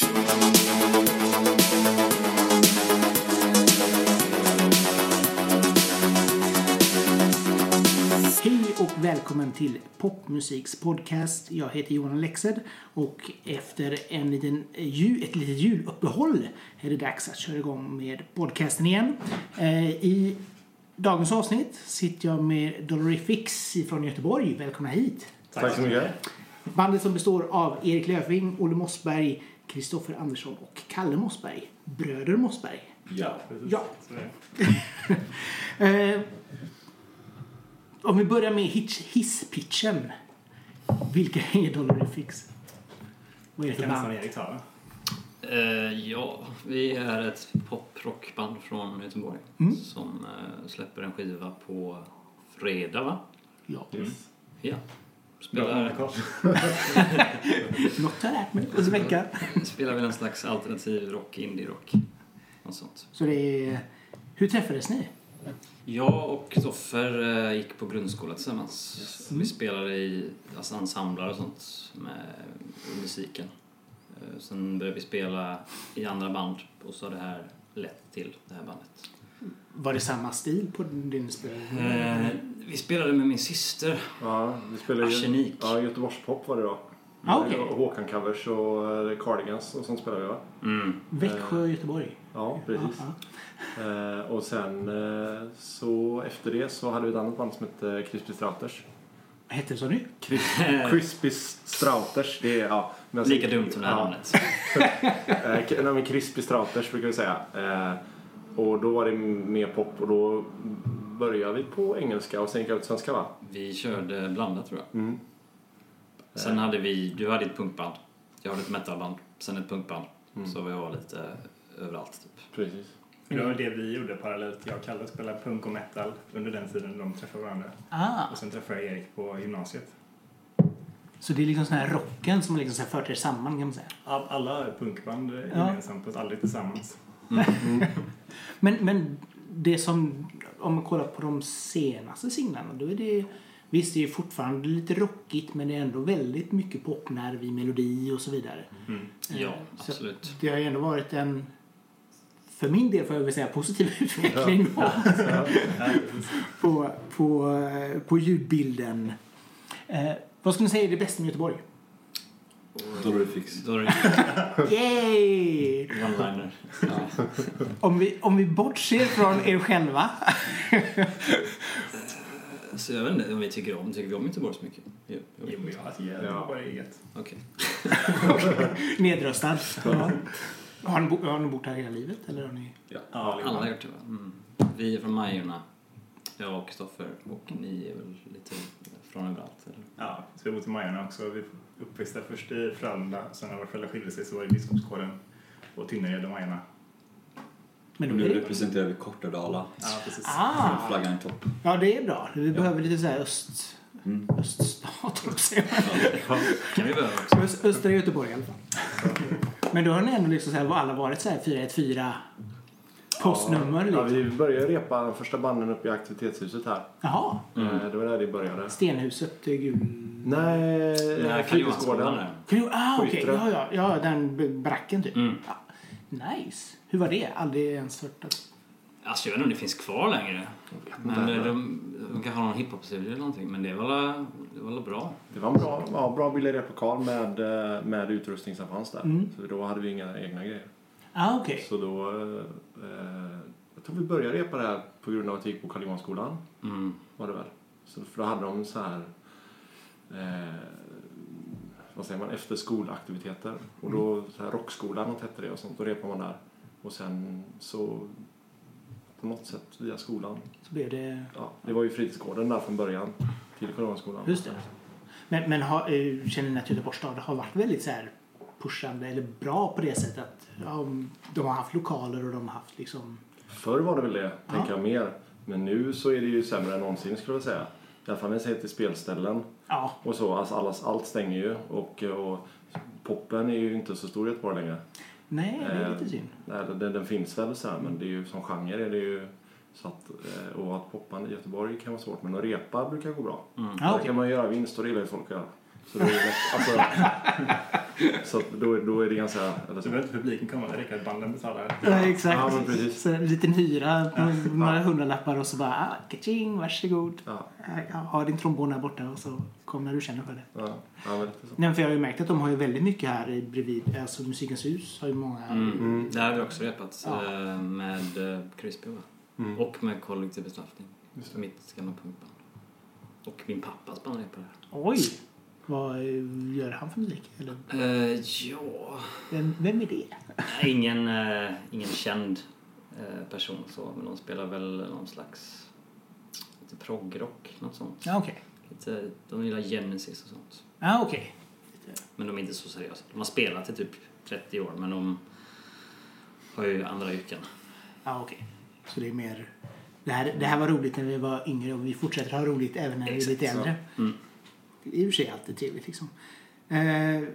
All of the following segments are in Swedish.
Hej och välkommen till Popmusiks podcast. Jag heter Johan Lexed och efter en liten jul, ett litet juluppehåll är det dags att köra igång med podcasten igen. Eh, I dagens avsnitt sitter jag med Dolorifix från Göteborg. Välkomna hit! Tack så mycket. Bandet som består av Erik Löfving, Olle Mossberg, Kristoffer Andersson och Kalle Mossberg. Bröder Mossberg. Ja. Ja. Eh, om vi börjar med hisspitchen. Vilka är Dolorifix? Vad är det för band? Erik ta? Eh, ja, vi är ett pop-rockband från Göteborg Mm. som eh, släpper en skiva på fredag, va? Ja. Ja. Bra Spelar, Kors. Något har jag lärt mig på en vecka. spelar väl en slags alternativ rock, indie-rock. Något sånt. Så det är... Hur träffades ni? Jag och Kristoffer eh, gick på grundskola tillsammans. Mm. Vi spelade i alltså, ensembler och sånt med musiken. Eh, sen började vi spela i andra band och så har det här lett till det här bandet. Var det samma stil på din spel? Eh, vi spelade med min syster. Ja, vi spelade Arsenik. Ja, Göteborgspop var det då. Ah. Och Håkan-covers och eh, Cardigans och sånt spelade vi va? Mm. Växjö och Göteborg? Ja, precis. Ja, Eh, och sen eh, så efter det så hade vi ett annat band som hette Crispy Strauters. Vad hette det sa du? Cris- Crispy Strauters, det är ja. men alltså- Lika dumt som det här ja, namnet. Eh, nej, men Crispy Strauters brukar vi säga. Eh, och då var det mer pop och då började vi på engelska och sen gick jag ut svenska va? Vi körde blandat tror jag. Mm. Sen hade vi, du hade ett punkband, jag hade ett metalband, sen ett punkband. Mm. Så vi var lite överallt typ. Precis. För det var det vi gjorde parallellt. Jag och Kalle spelade punk och metal under den tiden de träffade varandra. Ah, Och sen träffade jag Erik på gymnasiet. så det är liksom sån här rocken som liksom så här fört er samman kan man säga. All, alla punkband är Ja. gemensamt fast aldrig tillsammans. Men, men det som, om man kollar på de senaste singlarna, då är det Visst, det är fortfarande lite rockigt men det är ändå väldigt mycket popnerv i melodi och så vidare. Mm. Ja, Eh, så absolut. Det har ju ändå varit en, för min del får jag väl säga, positiv utveckling då, på, på, eh, på ljudbilden. Eh, vad skulle ni säga är det bästa med Göteborg? Det Yay! Om vi, om vi bortser från er själva. Så jag vet inte om vi tycker om, tycker vi om Göteborg så mycket? Jo, jo. Jo, jag tycker det Ja. var bara eget. Okej. Nedröstad. Ja. Har, ni bo, har ni bott här hela livet? Eller har ni... Ja, Alla har gjort det va? Mm. Vi är från Majorna, jag och Kristoffer, och ni är väl lite från överallt eller? Ja, så vi har bott i Majorna också. Vi är uppväxta först i Frölunda, sen när våra föräldrar skilde sig så var det i Biskopsgården och Tynnered och Majorna. Men då nu representerar vi Kortedala. Ja, precis. Ah, Flaggan i topp. ja, det är bra. Vi behöver lite så här öst... Mm. Öststat, säga. kan vi behöva också. Öst, östra Göteborg i alla fall. Men då har ni ändå liksom så här, alla varit så här 414 postnummer Ja, liksom. vi började repa första banden uppe i aktivitetshuset här. Jaha. Mm. Eh, Det var där det började. Stenhuset, eh, gul... Nej, Nej, fritidsgården. Kan du- Ah, okej. Skyttre. Ja, ja, ja, den bracken typ. Mm. Ja. Nice. Hur var det? Aldrig ens hört att... Alltså jag vet inte om det finns kvar längre. Men de, de, de kan ha någon hiphop-studio eller någonting. Men det var la- det var bra. Det var en bra, ja, bra billig replokal med, eh, med utrustning som fanns där. Mm. Så då hade vi inga egna grejer. Ah, okej. Så då... Eh, jag tror vi började repa det här på grund av att vi gick på Karl Johan-skolan. Mm. Var det väl. Så för då hade de så här... Eh, vad säger man? Efter skolaktiviteter. Och då så här, rockskolan och hette det och sånt. Då repade man där. Och sen så... På något sätt via skolan. Så blev det... Ja, det var ju fritidsgården där från början. Till Karl Johan-skolan. Just det. Men, men har, eh, känner ni att Göteborgs stad har varit väldigt så här pushande eller bra på det sättet att ja, de har haft lokaler och de har haft liksom... Förr var det väl det, Ja. tänker jag mer. Men nu så är det ju sämre än någonsin skulle jag säga. I alla fall när det säger till spelställen Ja, och så. Alltså allas, allt stänger ju och, och poppen är ju inte så stor i Göteborg längre. Nej, det är Eh, lite synd. Nej, den, den finns väl så här, men det är ju som genre är det ju så att, eh, och att poppa i Göteborg kan vara svårt, men att repa brukar gå bra. Mm. Där okej. kan man göra vinst och det gillar ju folk att göra. Så det är lätt, alltså, Så att då, då är det ganska... Eller Så så. behöver inte publiken komma, det räcker att banden betalar. Ja, exakt. Ja, men precis. Så en liten hyra, några hundralappar och så bara ah, kaching, varsågod. Ja, Ja, Ha din trombon här borta och så kom när du känner för det. ja, ja men så. Nej, för jag har ju märkt att de har ju väldigt mycket här i- bredvid. Alltså Musikens hus har ju många. Mm. Där har vi också repat Ja. eh, med eh, Crispy va? Mm. Och med Kollektiv bestraffning. Mitt gamla punkband. Och min pappas band repade där. Oj! Vad eh, gör han för musik? Eller, Uh, ja... vem, vem är det? Ingen, eh, ingen känd eh, person så, men de spelar väl någon slags lite proggrock, något sånt. Ja, okej. Lite, de gillar Genesis och sånt. Ja, okej. Men de är inte så seriösa. De har spelat i typ 30 år, men de har ju andra yrken. Ja, okej. Så det är mer... Det här, det här var roligt när vi var yngre och vi fortsätter ha roligt även när vi är Exakt lite äldre. Mm. Det är i och för sig alltid trevligt liksom. Eh,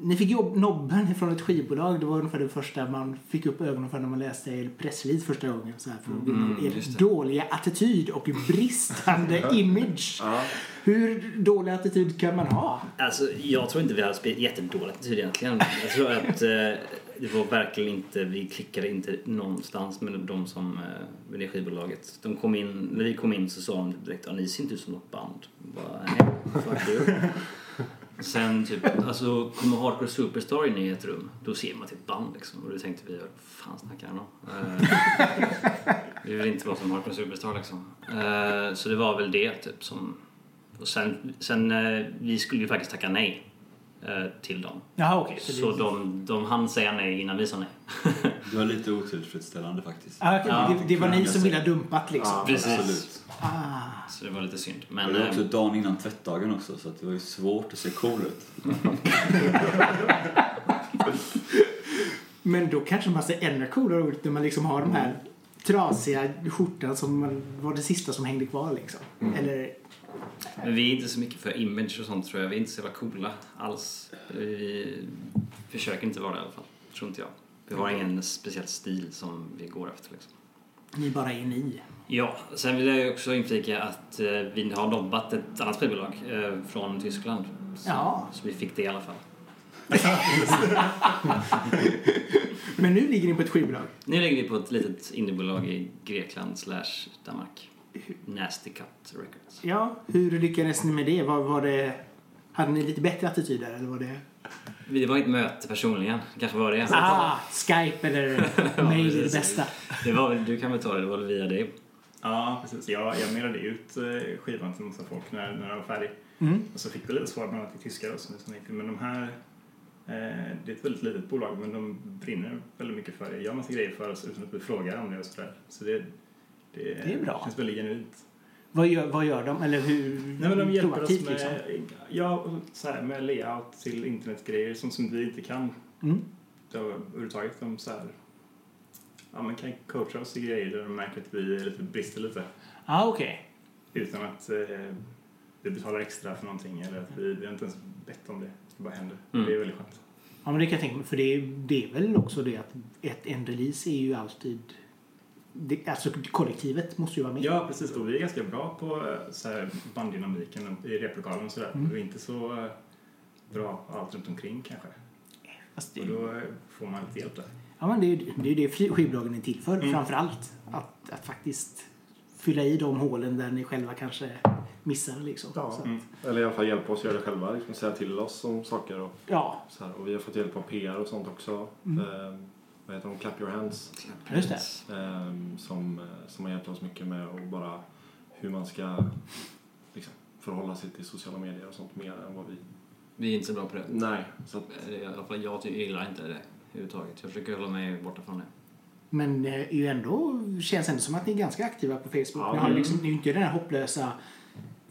ni fick jobb, nobben från ett skivbolag. Det var ungefär det första man fick upp ögonen för när man läste er pressrelease första gången. Så här, för Mm, er dåliga attityd och bristande image. Ja, Hur dålig attityd kan man ha? Alltså, jag tror inte vi spelat jättedålig attityd egentligen. Jag tror att eh, det var verkligen inte, vi klickade inte någonstans med de som, eh, med det skivbolaget. De kom in, när vi kom in så sa de direkt, ni ser inte ut som något band. Jag Bara, nej. Sen typ, alltså kommer Hardcore Superstar in i ett rum, då ser man till ett band liksom. Och då tänkte vi, vad fan snackar han om? Eh, vi vill inte vara som Hardcore Superstar liksom. Eh, så det var väl det typ som... Och sen, sen vi skulle ju faktiskt tacka nej till dem. Jaha, okej. Så det, de, de hann säga nej innan vi sa nej. Det var lite otillfredsställande faktiskt. ah, okej, Ja, det, det var ni som ville ha dumpat liksom? Ja. Precis. Absolut. Ah. Så det var lite synd. Men det var också eh, dagen innan tvättdagen också så att det var ju svårt att se cool ut. Men då kanske man ser ännu coolare ut när man liksom har de här trasiga skjortan som man, var det sista som hängde kvar liksom. Eller, men vi är inte så mycket för image och sånt tror jag. Vi är inte så jävla coola alls. Vi försöker inte vara det i alla fall. Tror inte jag. Vi har ingen speciell stil som vi går efter liksom. ni bara är ni. Ja, sen vill jag också inflika att eh, vi har nobbat ett annat spelbolag eh, från Tyskland. Så, Ja. så vi fick det i alla fall. Men nu ligger ni på ett skivbolag. Nu ligger vi på ett litet indiebolag i Grekland slash Danmark. Nasty Cut Records. Ja, hur lyckades ni med det? Var, var det hade ni lite bättre attityd där eller var det? Det var ett möte personligen, kanske var det. Ah, Skype eller mail är det bästa. det var, väl- du kan väl ta det, det var väl via dig? Ja, precis. Jag, jag mailade ut eh, skivan till massa folk när, när den var färdig. Mm. Och så fick vi lite svar bland annat tyskar och så, så tänkte jag, men de här eh, det är ett väldigt litet bolag men de brinner väldigt mycket för det. Gör massa grejer för oss utan att vi frågar om det och sådär. Så det, det, Det är bra. känns väldigt genuint. Vad, gör, vad gör de? Eller hur Nej, men de hjälper oss med, liksom? ja, så här, med layout till internetgrejer som, som vi inte kan Mm. då, överhuvudtaget. De så här, ja, men kan coacha oss i grejer där de märker att vi är lite, brister lite. Ah, okej. Utan att eh, vi betalar extra för någonting eller att vi, vi har inte ens bett om det. Det bara händer. Mm. Det är väldigt skönt. Ja, men det kan jag tänka mig. För det, är- det är väl också det att ett, en release är ju alltid... Det, alltså kollektivet måste ju vara med. Ja, precis. Och vi är ganska bra på eh, så här, banddynamiken i replokalen och sådär. Mm. Vi är inte så eh, bra på allt runt omkring kanske. Fast det, Och då eh, får man lite hjälp där. ja, men det, är ju- det är det fri- skivbolagen är till för Mm. framför allt. Att, att faktiskt fylla i de hålen där ni själva kanske missar liksom. Ja. Så, att- Mm. Eller i alla fall hjälpa oss att göra det själva. Liksom, säga till oss om saker. Och, ja så här. och vi har fått hjälp av PR och sånt också. Mm. Ehm, vad heter de? Clap your hands. just det. Ehm, som, eh, som har hjälpt oss mycket med och bara hur man ska liksom, förhålla sig till sociala medier och sånt mer än vad vi... Vi är inte så bra på det. Nej, så att, Eh, I alla fall jag gillar inte det överhuvudtaget. Jag försöker hålla mig borta från det. Men eh, ju ändå, känns ändå som att ni är ganska aktiva på Facebook. Ja, ni, har mm. liksom, ni är ju inte den här hopplösa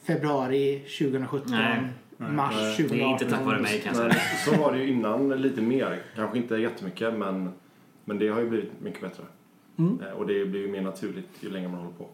februari 2017, Nej. mars Nej. 2018. Det är inte tack vare mig kan jag säga. men, så var det ju innan lite mer. Kanske inte jättemycket men, men det har ju blivit mycket bättre. Mm. Eh, och det blir ju mer naturligt ju längre man håller på.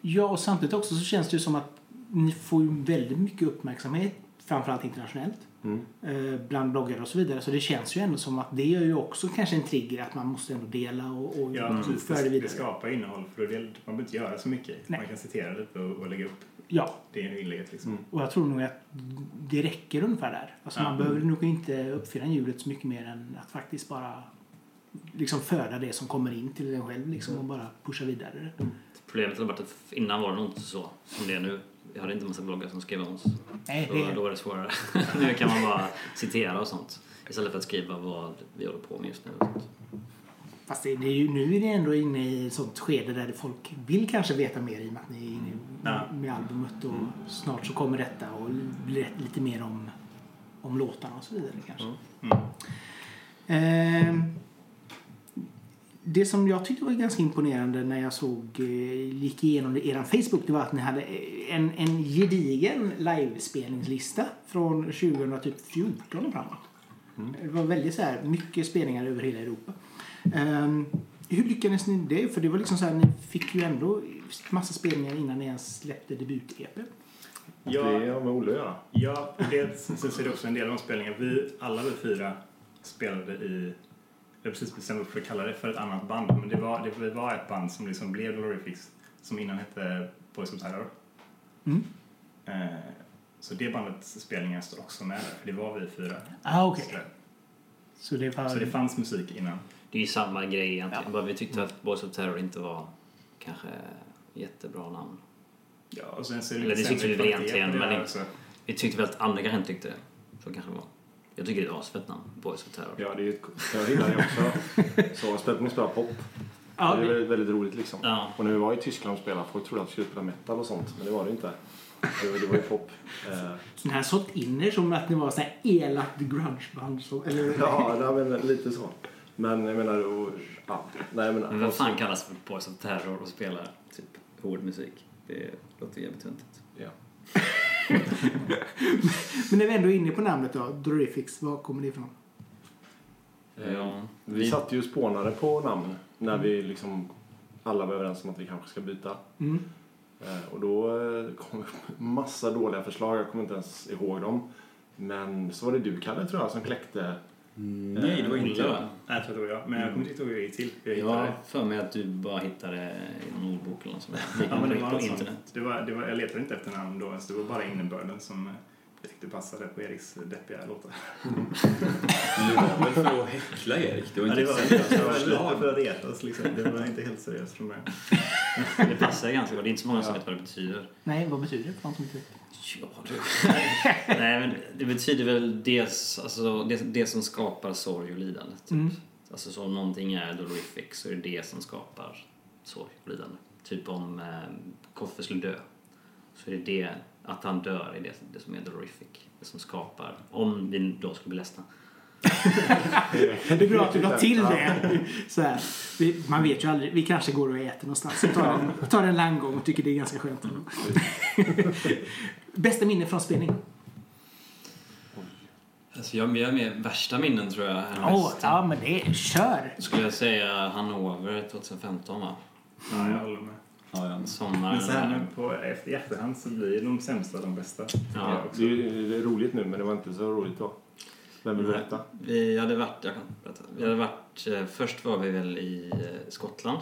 Ja, och samtidigt också så känns det ju som att ni får ju väldigt mycket uppmärksamhet, framförallt internationellt, Mm. eh, bland bloggare och så vidare. Så det känns ju ändå som att det gör ju också kanske en trigger att man måste ändå dela och, och Ja, precis. föra det Det, det vidare. skapar innehåll för det, man behöver inte göra så mycket. Nej. Man kan citera lite och, och lägga upp Ja, det inlägget. Liksom. och jag tror nog att det räcker ungefär där. Alltså man behöver nog inte uppfinna hjulet så mycket mer än att faktiskt bara liksom föda det som kommer in till en själv liksom och bara pusha vidare. Problemet hade varit att innan var det nog inte så som det är nu. Vi hade inte en massa bloggar som skrev om oss. Nej, Då, det, då var det svårare. nu kan man bara citera och sånt. Istället för att skriva vad vi håller på med just nu. Och sånt. Fast det, det är ju, nu är det ändå inne i ett sånt skede där folk vill kanske veta mer i och med att ni är inne med, med albumet och snart så kommer detta och blir lite mer om, om låtarna och så vidare kanske. Mm. Ehm, det som jag tyckte var ganska imponerande när jag såg, eh, gick igenom det, eran Facebook, det var att ni hade eh, en, en gedigen livespelningslista från 2014 och framåt. Det var väldigt så här, mycket spelningar över hela Europa. Ehm, hur lyckades ni det? För det var liksom så här, ni fick ju ändå massa spelningar innan ni ens släppte debut-EP. Ja, Det har med Olle att göra. Ja, det, är det också en del av de spelningarna. Vi, alla vi fyra spelade i, jag precis bestämt mig för att kalla det för ett annat band, men det var, det var ett band som liksom blev Dolorifix, som innan hette Boys of Terror. Mm. Eh, så det bandets spelningar står också med där, för det var vi fyra. Ah, okej. Så, Så det var... så det fanns musik innan. Det är ju samma grej egentligen. Ja. Bara vi tyckte att Boys of Terror inte var kanske jättebra namn. Ja, och sen så är det Eller det tyckte vi kvalitet egentligen, men. Vi tyckte väl att andra kanske inte tyckte det. Så kanske det var. Jag tycker det är ett asfett namn. Boys of Terror. Ja, det är ett, jag gillar det också. Så speciellt när spelar pop. Ja, det är det, väldigt, väldigt roligt liksom. Ja. Och när vi var i Tyskland och spelade, folk trodde att vi skulle spela metal och sånt. Men det var det inte. Det var, det var ju pop. Eh, så ni har sålt in er som att ni var så här elakt grungeband. Så, eller, ja, nej, men lite så. Men jag menar, och, ja, nej men. Men vem fan kallas för Boys of Terror och spelar typ hård musik? Det låter jävligt töntigt. Ja. Men när vi ändå är inne på namnet då, Dorifix, var kommer det ifrån? Eh, Ja, Vi vi- satt ju spånade på namn när vi liksom alla var överens om att vi kanske ska byta. Mm. Eh, Och då eh, kom massa dåliga förslag, jag kommer inte ens ihåg dem. Men så var det du Kalle tror jag som kläckte. Nej, det var inte jag. Nej, jag tror det var jag. Men jag kommer inte ihåg hur det gick till. Jag Jag hittade för mig att du bara hittade i någon ordbok eller något sånt. Ja, men det var på internet. Det var, det var, jag letade inte efter namn då ens. Det var bara innebörden som jag tyckte passade på Eriks deppiga låtar. Men det var väl för att häckla Erik? Det var Ja, inte det var, det var lite för att retas liksom. Det var inte helt seriöst från början. Det passar ganska bra. Det är inte så många som vet vad det betyder. Nej, vad betyder det för någon som inte? Ja, du. Nej, men det betyder väl dels, alltså, det, det som skapar sorg och lidande. Typ. Mm. Alltså så om någonting är dolorific så är det det som skapar sorg och lidande. Typ om eh, Koffe skulle dö så är det det, att han dör, är det, det som är dolorific. Det som skapar, om vi då skulle bli ledsna. Det är bra att du la till det. Så här, vi, man vet ju aldrig. Vi kanske går och äter någonstans och tar en, tar en landgång och tycker det är ganska skönt. Bästa minne från spelning? Alltså jag, jag har med värsta minnen tror jag. Åh, ja men det, kör! Skulle jag säga Hannover 2015 va? Ja, jag håller med. Ja, ja. Sommaren. Men så här nu på, efter, i efterhand så blir de sämsta de bästa. Ja. Det är, det är roligt nu men det var inte så roligt då. Vem vill berätta? Vi hade varit, jag kan berätta. Vi hade varit, eh, först var vi väl i eh, Skottland.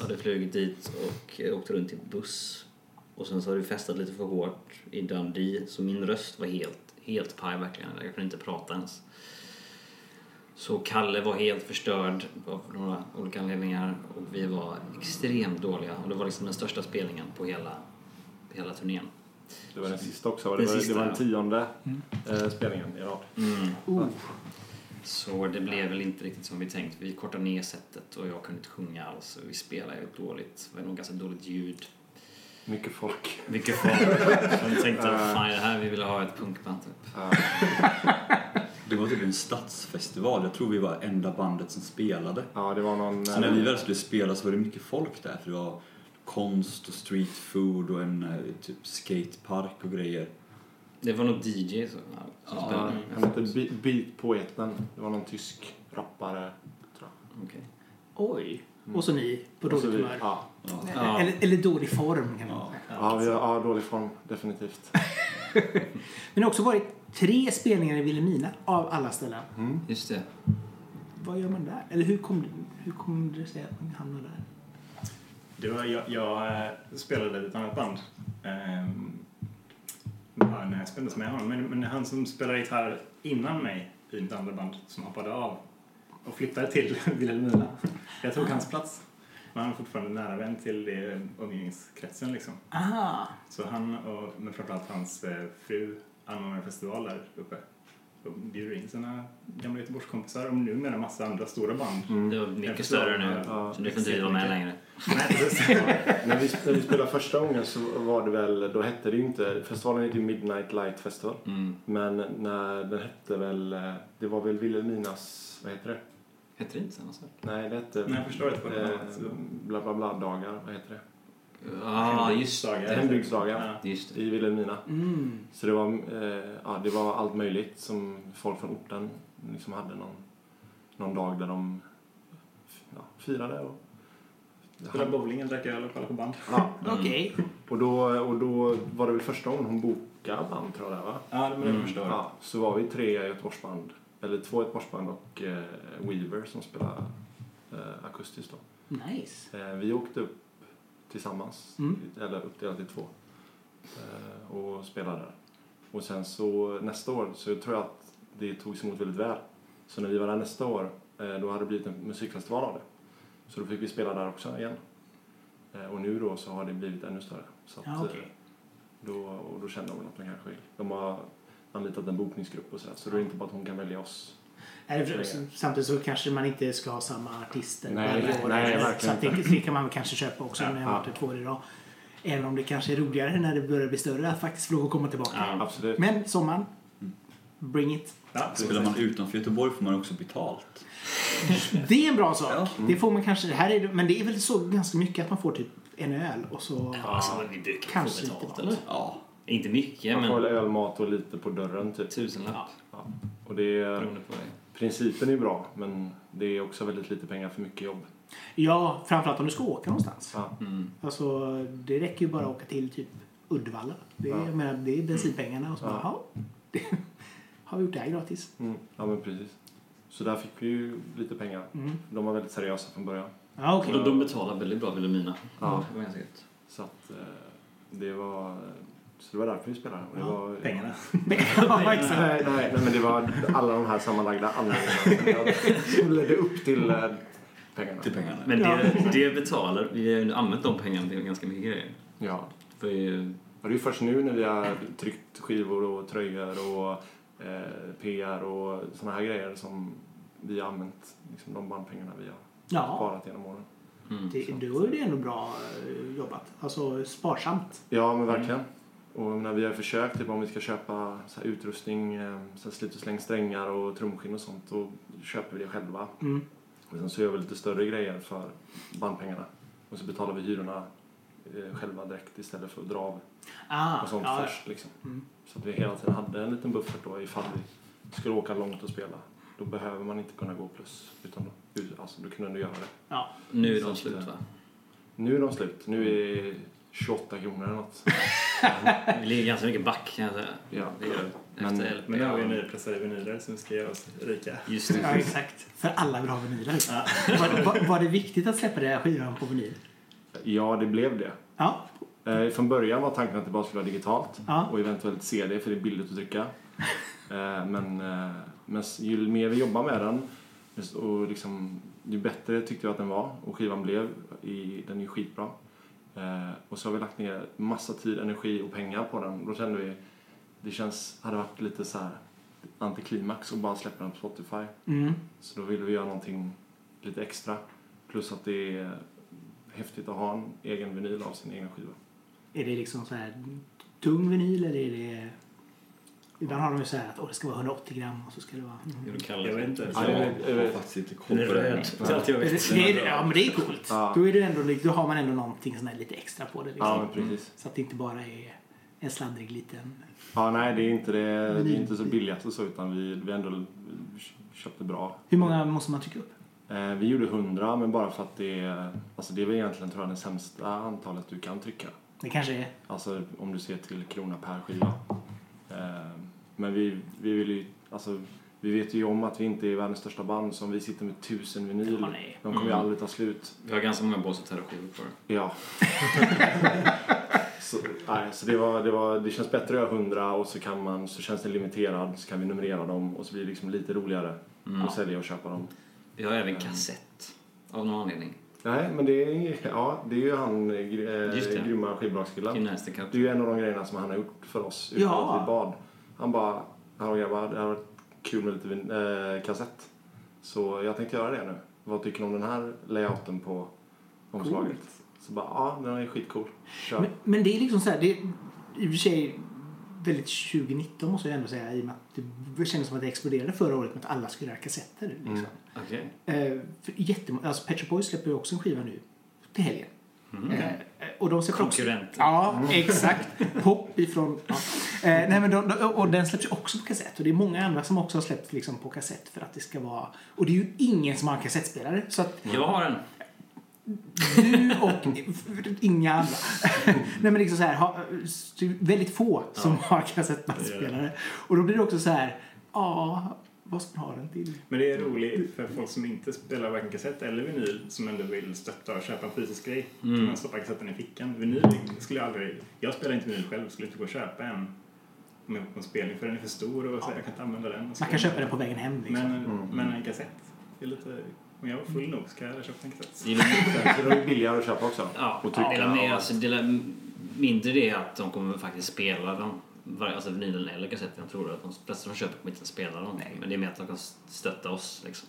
Hade flugit dit och eh, åkte runt i buss. Och sen så hade vi festat lite för hårt i Dundee så min röst var helt, helt paj verkligen. Jag kunde inte prata ens. Så Kalle var helt förstörd av några olika anledningar och vi var extremt dåliga. Och det var liksom den största spelningen på hela, hela turnén. Det var den sista också. Det Den var, sista, det var ja. den tionde eh, spelningen i rad. Mm. Oh. Så det blev väl inte riktigt som vi tänkt. Vi kortade ner sättet och jag kunde inte sjunga alls. och Vi spelade ju dåligt. Det var nog ganska dåligt ljud. Mycket folk. Mycket folk. Jag tänkte, fan det här vi ville ha ett punkband typ. Det var typ en stadsfestival. Jag tror vi var enda bandet som spelade. Ja, det var någon... Så när vi väl skulle spela så var det mycket folk där. För det var konst och street food och en eh, typ skatepark och grejer. Det var nog DJ så, ja, som Ja, spelade. han hette Be- Beatpoeten. Det var någon tysk rappare, tror jag. Okej. Oj. Och så ni på dåligt humör. Ja. Ja. Eller, eller dålig form kan man Ja. säga. ja, vi har, ja, dålig form, definitivt. Men det har också varit tre spelningar i Vilhelmina av alla ställen. Just det. Vad gör man där? Eller hur kom, hur kom det sig att man hamnade där? Det var, jag, jag eh, spelade i ett annat band ehm, bara när jag spelade med honom. Men, men han som spelade gitarr innan mig i mitt andra band som hoppade av och flyttade till Vilhelmina. Jag tog hans plats. Men han är fortfarande nära vän till det umgängeskretsen liksom. Aha. Så han och men framförallt hans eh, fru anordnar festival där uppe. Och bjuder in sina gamla Göteborgskompisar och numera en massa andra stora band. Mm. Det var mycket större nu. Ja. Så du får inte vara med längre. När, vi, när vi spelade första gången så var det väl, då hette det ju inte, festivalen hette ju Midnight Light Festival. Mm. Men när den hette väl, det var väl Vilhelminas, vad heter det? Hette det inte samma sak? Nej, det hette Nej, jag förstår inte vad det var. eh, bla bla bla dagar, vad heter det? Ja, just Hembygdsdagar. Hembygdsdagar Ja. Just det. i Vilhelmina. Mm. Så det var, eh, ja, det var allt möjligt som folk från orten liksom hade någon, någon dag där de ja, firade. Och, Spelade bowling, drack öl och kollade på band. ja, Okej. och, då, och då var det väl första gången hon bokade band tror jag det var. Ja, men det Mm. förstår jag. Ja, så var vi tre Göteborgsband, eller två Göteborgsband och eh, Weaver som spelade eh, akustiskt då. Nice. Eh, vi åkte upp tillsammans, Mm. eller uppdelat i två, eh, och spelade där. Och sen så nästa år så tror jag att det togs emot väldigt väl. Så när vi var där nästa år, eh, då hade det blivit en musikfestival av det. Så då fick vi spela där också igen. Eh, och nu då så har det blivit ännu större. Så att, Ja, eh, då, och då kände de väl att de kanske. De har anlitat en bokningsgrupp och sådär. Så då är det inte bara att hon kan välja oss. Samtidigt så kanske man inte ska ha samma artister Nej, varje år. nej, så att det, det kan man kanske köpa också när jag har varit två år idag. Även om det kanske är roligare när det börjar bli större att faktiskt få lov att komma tillbaka. Ja. Absolut. Men sommaren, bring it. Ja, Spelar man utanför Göteborg får man också betalt. Det är en bra sak. Ja. Det får man kanske, här är det, men det är väl så ganska mycket att man får typ en öl och så... Ja, alltså, vi brukar Kanske få betalt inte eller? Ja. Inte mycket, Man får men väl öl, mat och lite på dörren typ. tusenlapp Ja. Och det är, beroende på det. Principen är bra men det är också väldigt lite pengar för mycket jobb. Ja, framförallt om du ska åka någonstans. Ja. Mm. Alltså, det räcker ju bara att åka till typ Uddevalla. Det är, Ja. jag menar, det är bensinpengarna och så Ja. bara, det har vi gjort det här gratis. Mm. ja men precis. Så där fick vi ju lite pengar. Mm. De var väldigt seriösa från början. Ja, okej. Och de betalar väldigt bra, Vilhelmina. Ja. Så att eh, det var... Så det var därför vi spelade. Och det Ja, var, pengarna. ja, exakt. Nej, nej, nej, men det var alla de här sammanlagda anledningarna som ledde upp till eh, pengarna. Till pengarna. Men Ja. det, det betalar, vi har ju använt de pengarna till ganska mycket grejer. Ja. För Och det är först nu när vi har tryckt skivor och tröjor och eh, PR och såna här grejer som vi har använt liksom, de bandpengarna vi har Ja, sparat genom åren. mm. det, då är det ändå bra eh, jobbat. Alltså sparsamt. Ja, men verkligen. Och när vi har försökt, typ om vi ska köpa så här utrustning, eh, så här slit och släng strängar och trumskinn och sånt, då köper vi det själva. Mm. Och sen så gör vi lite större grejer för bandpengarna. Och så betalar vi hyrorna eh, själva direkt istället för att dra av Ah, och sånt ja, först. Liksom. Mm. Så att vi hela tiden hade en liten buffert då ifall vi skulle åka långt och spela. Då behöver man inte kunna gå plus. Utan då, alltså, då kunde du göra det. ja. Nu är de slut eh, va? Nu är de slut. Nu är 28 kronor eller något. Vi ligger ganska mycket back kan jag säga. Ja. Det gör. Men- Efter. Men nu har vi nypressade vinyler som ska göra oss rika. Just ja, det. exakt. För alla vill ha vinyler. Var, var, var det viktigt att släppa den här skivan på vinyl? Ja, det blev det. Ja. Eh, från början var tanken att det bara skulle vara digitalt Ja. och eventuellt CD för det är billigt att trycka. Eh, men, eh, men ju mer vi jobbar med den och liksom, ju bättre tyckte jag att den var och skivan blev. I, den är ju skitbra. Eh, och så har vi lagt ner massa tid, energi och pengar på den. Då kände vi det känns, hade varit lite så här antiklimax att bara släppa den på Spotify. Mm. Så då ville vi göra någonting lite extra. Plus att det är häftigt att ha en egen vinyl av sin egen skiva. Är det liksom så här tung vinyl eller är det... Ibland har de ju så här att åh, det ska vara 180 gram och så ska det vara... Mm. Jag vet inte. Ja, det är- Jag har faktiskt inte koll är på det. röd. Det är allt jag Det, vet. det, är- ja, men det är coolt. Ja. Då, är det ändå, då har man ändå någonting sån här lite extra på det. Liksom. Ja, men precis. Så att det inte bara är en sladdrig liten... Ja, nej, det är inte, det, det är inte så billigt och så, utan vi, vi ändå köpte bra. Hur många måste man trycka upp? Eh, vi gjorde 100, men bara för att det är, alltså det är väl egentligen tror jag det sämsta antalet du kan trycka. Det kanske är... Alltså om du ser till krona per skiva. Eh, men vi, vi vill ju, alltså vi vet ju om att vi inte är världens största band, så om vi sitter med tusen vinyl, nej. de kommer ju Mm. aldrig ta slut. Vi har ganska många Båset skivor kvar. Ja. så, nej, så det, var, det, var, det känns bättre att göra 100 och så, kan man, så känns den limiterad, så kan vi numrera dem och så blir det liksom lite roligare Mm. att sälja och köpa dem. Vi har även kassett. Av någon anledning. Nej, men det är, ja, det är ju han, eh, Just det. grymma skivbolagskillen. Det är ju en av de grejerna som han har gjort för oss utan Ja. att vi bad. Han bara, hallå grabbar, det hade varit kul med lite vin- eh, kassett. Så jag tänkte göra det nu. Vad tycker ni om den här layouten på omslaget? Så bara, ja den är skitcool. Kör. Men, men det är liksom så här, det är i och för sig väldigt 2019 måste jag ändå säga i och med att det kändes som att det exploderade förra året med att alla skulle göra kassetter. Liksom. Mm. Okej. Eh, för jättemånga, alltså Pet Boys släpper ju också en skiva nu till helgen. Mm. Eh, och de släpper också... Ja, exakt. Pop ifrån... Ja. Eh, nej, men de, de, och den släpps ju också på kassett. Och det är många andra som också har släppt liksom på kassett för att det ska vara... Och det är ju ingen som har en kassettspelare. Så att Jag har en. du och inga andra. Nej men liksom så här, ha, väldigt få som har kassettbandspelare. Och då blir det också så här, ja, vad ska man ha den till? Men det är roligt för folk som inte spelar varken kassett eller vinyl som ändå vill stötta och köpa en fysisk grej. Mm. Man stoppa kassetten i fickan. Vinyl skulle jag aldrig... Jag spelar inte vinyl själv, skulle inte gå och köpa en om jag var på en spelning för den är för stor och så jag kan inte använda den. Man kan köpa den på vägen hem liksom. Men, men en kassett, det är lite... Om jag var full nog ska jag köpa en kassett. Det är billigare att köpa också. Ja, och det trycka. är alltså, det är mindre det att de kommer faktiskt spela dem. Varje- Alltså vinylen eller kassetten. Jag tror att de flesta som köper kommer inte spela dem. Men det är mer att de kan stötta oss liksom.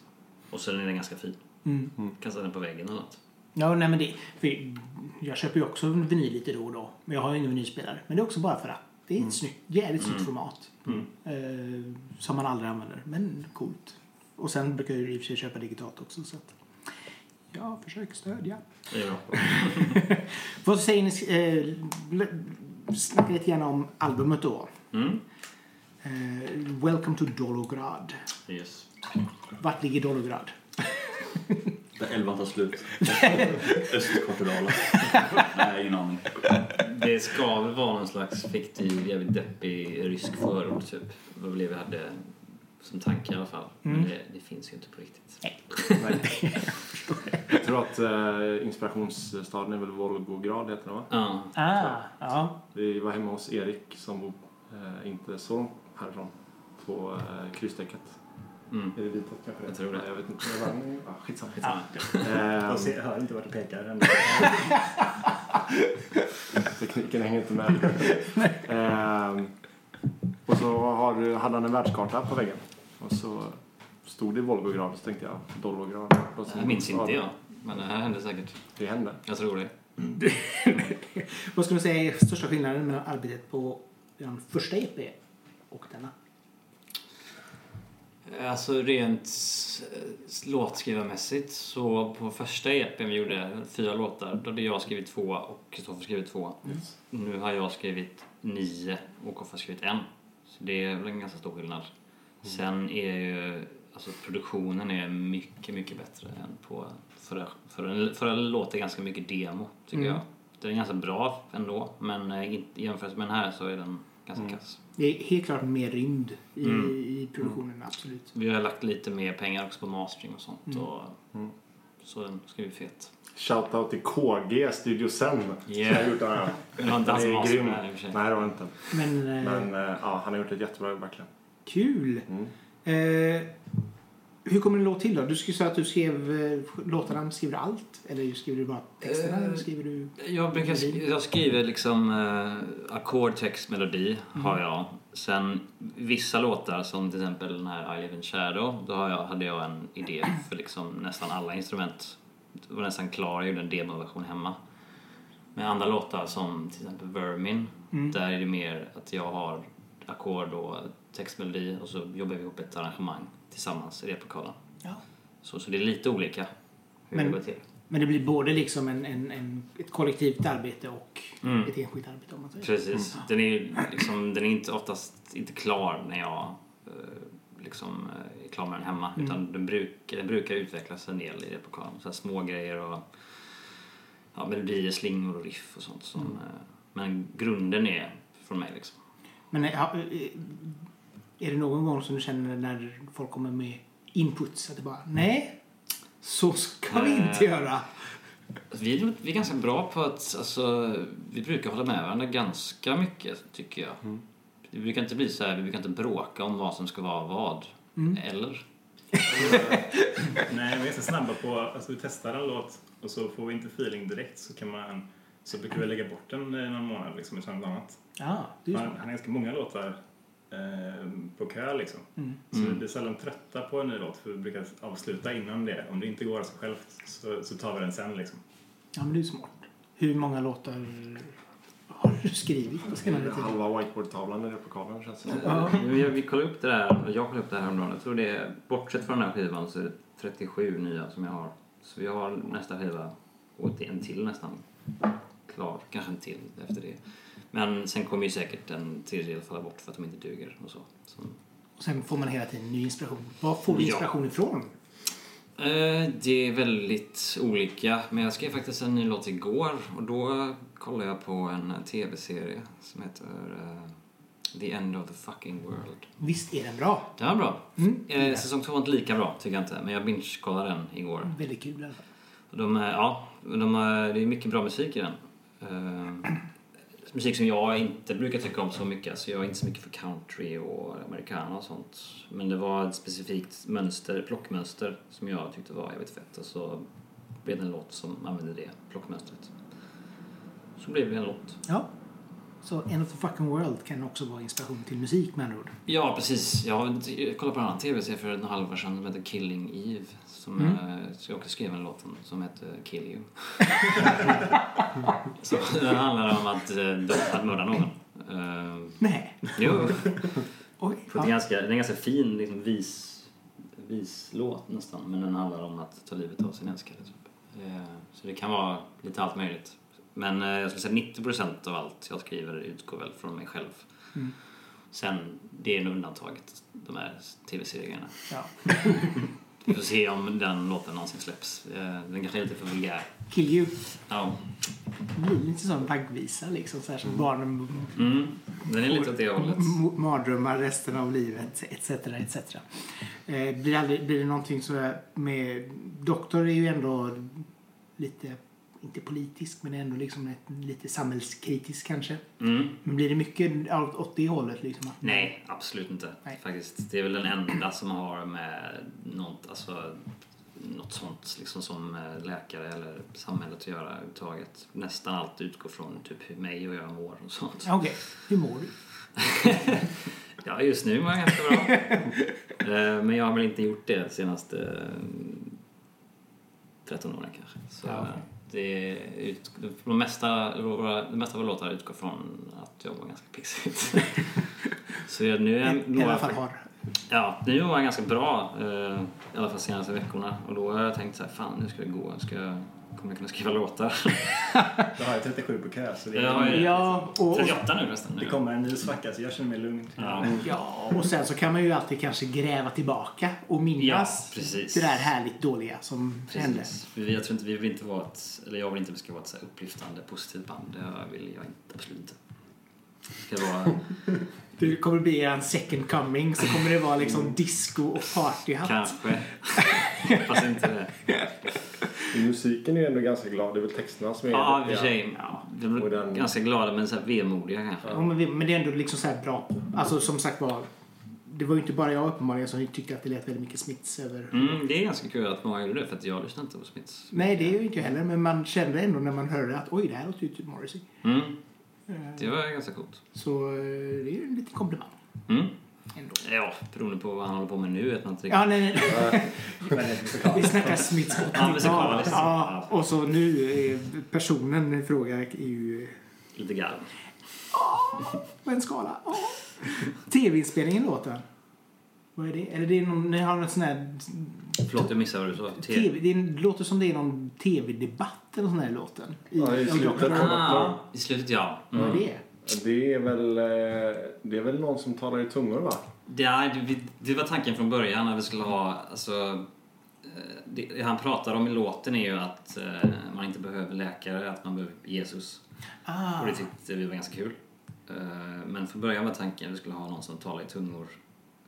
Och sen är den ganska fin. Mm. Kan sätta den på väggen eller något. Ja, nej men det, för jag köper ju också en vinyl lite då och då. Men jag har ju ingen vinylspelare. Men det är också bara för att det är ett snyggt, jävligt snyggt format. Mm. Eh, som man aldrig använder. Men coolt. Och sen brukar jag ju i och för sig köpa digitalt också. Så att jag försöker stödja. Bra. Vad säger ni? Eh, snacka lite grann om albumet då. Mm. Eh, Welcome to Dolograd. Yes. Vart ligger Dolograd? Där elvan tar slut. Östkortedala. Nej, ingen aning. Det ska väl vara någon slags fiktiv, jävligt deppig rysk förort typ. Väl det vi hade som tanke i alla fall. Men Mm. det, det finns ju inte på riktigt. Nej. Jag tror att eh, inspirationsstaden är väl Volgograd heter den va? Ja, Ah, ja. Vi var hemma hos Erik som bor eh, inte så långt härifrån. På eh, krysstäcket. mm. Är det ditåt kanske? Jag tror det. Jag vet inte. Jag var, ah, skitsamma. ja. Ehm, Jag ser, hör inte vart det pekar. än. tekniken hänger inte med. Ehm, och så har, du- hade han en världskarta på väggen. Och så stod det Volgograd så tänkte jag så- Det här minns inte jag. Men det här hände säkert. Det hände. Jag tror det. Vad skulle du säga är största skillnaden mellan arbetet på den första EP och denna? Alltså rent eh, låtskrivarmässigt så på första EPn vi gjorde, fyra låtar, då hade jag skrivit två och Kristoffer skrivit två. Nu har jag skrivit nio och har skrivit en. Så det är väl en ganska stor skillnad. Sen är ju, alltså produktionen är mycket, mycket bättre än på förra. Förra, förra låter ganska mycket demo tycker Mm. jag. Den är ganska bra ändå, men eh, jämfört med den här så är den ganska kass. Det är helt klart mer rymd i, Mm. i produktionen, absolut. Vi har lagt lite mer pengar också på mastering och sånt. Och, Mm. Så den ska bli fet. Shoutout till KG Studio Sen. Yeah. Som har gjort den här. Det var inte han som är masterade den för. Nej, det var det inte. Men, eh, Men eh, ja, han har gjort ett jättebra jobb verkligen. Kul! Mm. Eh, hur kommer en låt till då? Du skulle säga att du skrev eh, låtarna, skriver du allt? Eller skriver du bara texterna? Eh, eller skriver du... Jag, brukar sk- jag skriver liksom eh, ackord, text, melodi har jag. Sen vissa låtar som till exempel den här I live in shadow. Då har jag, hade jag en idé för liksom nästan alla instrument. Det var nästan klar, jag gjorde en demoversion hemma. Men andra låtar som till exempel Vermin. Mm. Där är det mer att jag har ackord och textmelodi och så jobbar vi ihop ett arrangemang tillsammans i replokalen. Ja. Så, så det är lite olika hur Men- det går till. Men det blir både liksom en, en, en, ett kollektivt arbete och Mm. ett enskilt arbete om man säger. Precis. Den är liksom, den är inte oftast inte klar när jag eh, liksom eh, är klar med den hemma. Mm. Utan den, bruk, den brukar utvecklas en del i replokalen. Så små grejer och ja, melodier, slingor och riff och sånt. Som, Mm. eh, men grunden är från mig liksom. Men Är det någon gång som du känner när folk kommer med inputs att det bara nej, så ska vi inte göra. Alltså, Vi, är- vi är ganska bra på att, alltså, vi brukar hålla med varandra ganska mycket tycker jag. Det brukar inte bli så här, vi brukar inte bråka om vad som ska vara vad. Eller? Nej, vi är ganska snabba på, alltså vi testar en låt och så får vi inte feeling direkt så kan man, så brukar vi lägga bort den i någon månad liksom och köra något annat. Ja, det är så. han har ganska många låtar eh, på kö liksom. Mm. Så vi blir sällan trötta på en ny låt för vi brukar avsluta innan det. Om det inte går av sig självt så, så tar vi den sen liksom. Ja, men det är smart. Hur många låtar har du skrivit på senare tid? Halva whiteboardtavlan i replokalen känns det. Ja. Vi, vi kollade upp det där, jag kollade upp det här häromdagen. Jag tror det är, bortsett från den här skivan så är det 37 nya som jag har. Så vi har nästa skiva och en till nästan klar. Kanske en till efter det. Men sen kommer ju säkert en tredjedel falla bort för att de inte duger och så. så. Och sen får man hela tiden ny inspiration. Var får du Ja. inspiration ifrån? Eh, Det är väldigt olika, men jag skrev faktiskt en ny låt igår och då kollade jag på en tv-serie som heter eh, The End of the Fucking World. Visst är den bra? Den var bra. Mm. Eh, Säsong två var inte lika bra, tycker jag inte, men jag binge-kollade den igår. Väldigt kul i alla fall. De, ja, de, det är mycket bra musik i den. Eh, musik som jag inte brukar tycka om så mycket. Så jag är inte så mycket för country och americana och sånt. Men det var ett specifikt mönster, plockmönster som jag tyckte var jävligt fett. Och så blev det en låt som använde det plockmönstret. Så blev det en låt. Ja. Så End of the fucking world kan också vara inspiration till musik med andra ord. Ja, precis. Jag kollade på en annan tv-serie för en halvår sedan som heter Killing Eve. Som Mm. eh, jag också skrev en låt om, som heter Kill You. så den handlar om att, eh, att mörda någon. Uh, Nej. jo, Oj. ett Ja. ganska, det är en ganska fin liksom, vis, vislåt nästan. Men den handlar om att ta livet av sin älskade. Typ. Eh, så det kan vara lite allt möjligt. Men eh, jag skulle säga 90% av allt jag skriver utgår väl från mig själv. Mm. Sen, det är en undantaget, de här tv-serierna. Ja. Vi får se om den låten någonsin släpps. Eh, Den kanske är lite för vulgär. Kill you. Ja. Det blir lite som vaggvisa liksom. Så här som barnen Mm. Den är lite åt det hållet. mardrömmar resten av livet etc. etc. Eh, blir, aldrig, blir det någonting så med... Doktor är ju ändå lite, inte politisk, men ändå liksom ett, lite samhällskritisk kanske. Mm. Men blir det mycket åt det hållet liksom? Nej, absolut inte. Nej. Faktiskt. Det är väl den enda som har med något, alltså, något sånt liksom som eh, läkare eller samhället att göra överhuvudtaget. Nästan allt utgår från typ hur mig och jag mår och sånt. Okej, hur mår du? Ja, just nu mår jag ganska bra. Eh, Men jag har väl inte gjort det de senaste eh, 13 åren kanske. Så Ja, okej. Det ut, de mesta, våra, de mesta av våra låtar utgår från att jag mår ganska pissigt. Så jag, nu är jag, I alla fall har. Ja, nu var jag ganska bra, eh, i alla fall senaste veckorna. Och då har jag tänkt så här, fan nu ska det gå, ska jag, kommer jag kunna skriva låtar? Då har jag 37 på kö så det, Ja, ja. Ja, och, och, 38 nu förresten. det kommer en ny svacka så jag känner mig lugn. Ja. ja, och sen så kan man ju alltid kanske gräva tillbaka och minnas Ja, det där härligt dåliga som hände. Precis. Vi- Jag tror inte, vi vill inte vara ett, eller jag vill inte att vi ska vara ett så här upplyftande, positivt band. Det vill jag inte, absolut inte. Det ska vara Det kommer bli en second coming så kommer det vara liksom disco och partyhatt. kanske, hoppas inte det. Musiken är ändå ganska glad. Det är väl texterna som är... Ja, i och för sig. Ja, vi är den- ganska glada men så här vemodiga kanske. Ja, men, men det är ändå liksom så här bra. Alltså som sagt var, det var ju inte bara jag uppenbarligen som tyckte att det lät väldigt mycket Smiths över. Mm, det är ganska kul att många gjorde det för att jag lyssnar inte på Smiths. Nej, det är ju inte heller, men man kände ändå när man hörde att oj, det här låter ju typ Morrissey. Mm, det var ganska coolt. Så eh, det är ju en liten komplimang Mm. ändå. Ja, beroende på vad han håller på med nu vet man inte Ja, riktigt. nej, nej. Men det är musikal. Vi snackar Smiths Ja, musikal, 80-talet. Ja, och så nu, personen i fråga är ju Lite grann. på en skala. Ja. Tv-inspelningen låten. Vad är det? Eller det är någon, ni har något sån här Förlåt, jag missade vad du sa. TV, det låter som det är någon tv-debatt eller sån här i låten. Ja, i och slutet. Ah, I slutet ja. Vad är Mm. det? Det är väl, eh, det är väl någon som talar i tungor va? Det, är- det, var tanken från början när vi skulle ha, alltså, eh, det, han pratar om i låten är ju att eh, man inte behöver läkare, att man behöver Jesus. Ah, Och det tyckte vi var ganska kul. Men från början var tanken att vi skulle ha någon som talar i tungor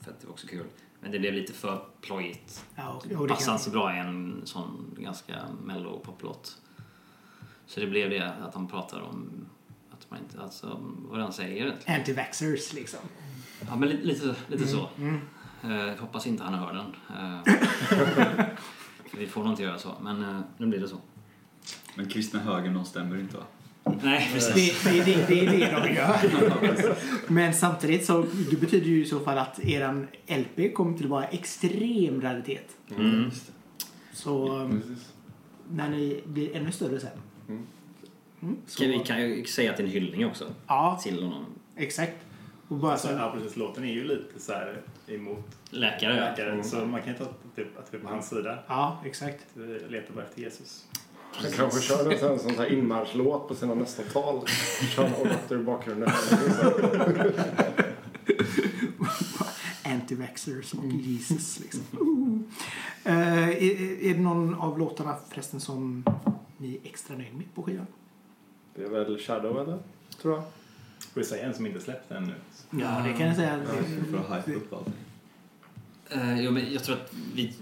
för att det var också kul. Men det blev lite för plojigt. Ja, och, Det och det passar inte så bra i en sån ganska mellow poplåt. Så det blev det att han pratar om att man inte, alltså vad han säger egentligen. anti-vaxxers liksom. Ja men lite, lite, lite så. Mm. Jag hoppas inte han hör den. För vi får nog inte göra så, men eh, nu blir det så. Men kristna högern, de stämmer inte va? Nej, precis. Det, det, det, det är det de gör. Men samtidigt så det betyder ju i så fall att eran LP kommer till att vara extrem raritet. Mm. Så när ni blir ännu större sen. Mm. Mm, så, Kan vi kan ju säga att det är en hyllning också Ja, till honom. exakt. Och bara Alltså, så, ja, precis. Låten är ju lite så här emot Läkare, ja. läkare, så man kan ju ta typ, att vi är på hans sida. ja, exakt. Vi letar bara efter Jesus. Han kanske kör en sån, sån här inmarschlåt på sina nästa tal. Kör en Orator i bakgrunden. Anti-vaxxers och Jesus liksom. Uh. Är, är det någon av låtarna förresten som ni är extra nöjd med på skivan? Det är väl Shadow eller? Tror jag. Får vi säga en som inte släppt ännu? Ja, det kan jag säga. För att hypa upp allting. Eh, jo, men jag tror att vi,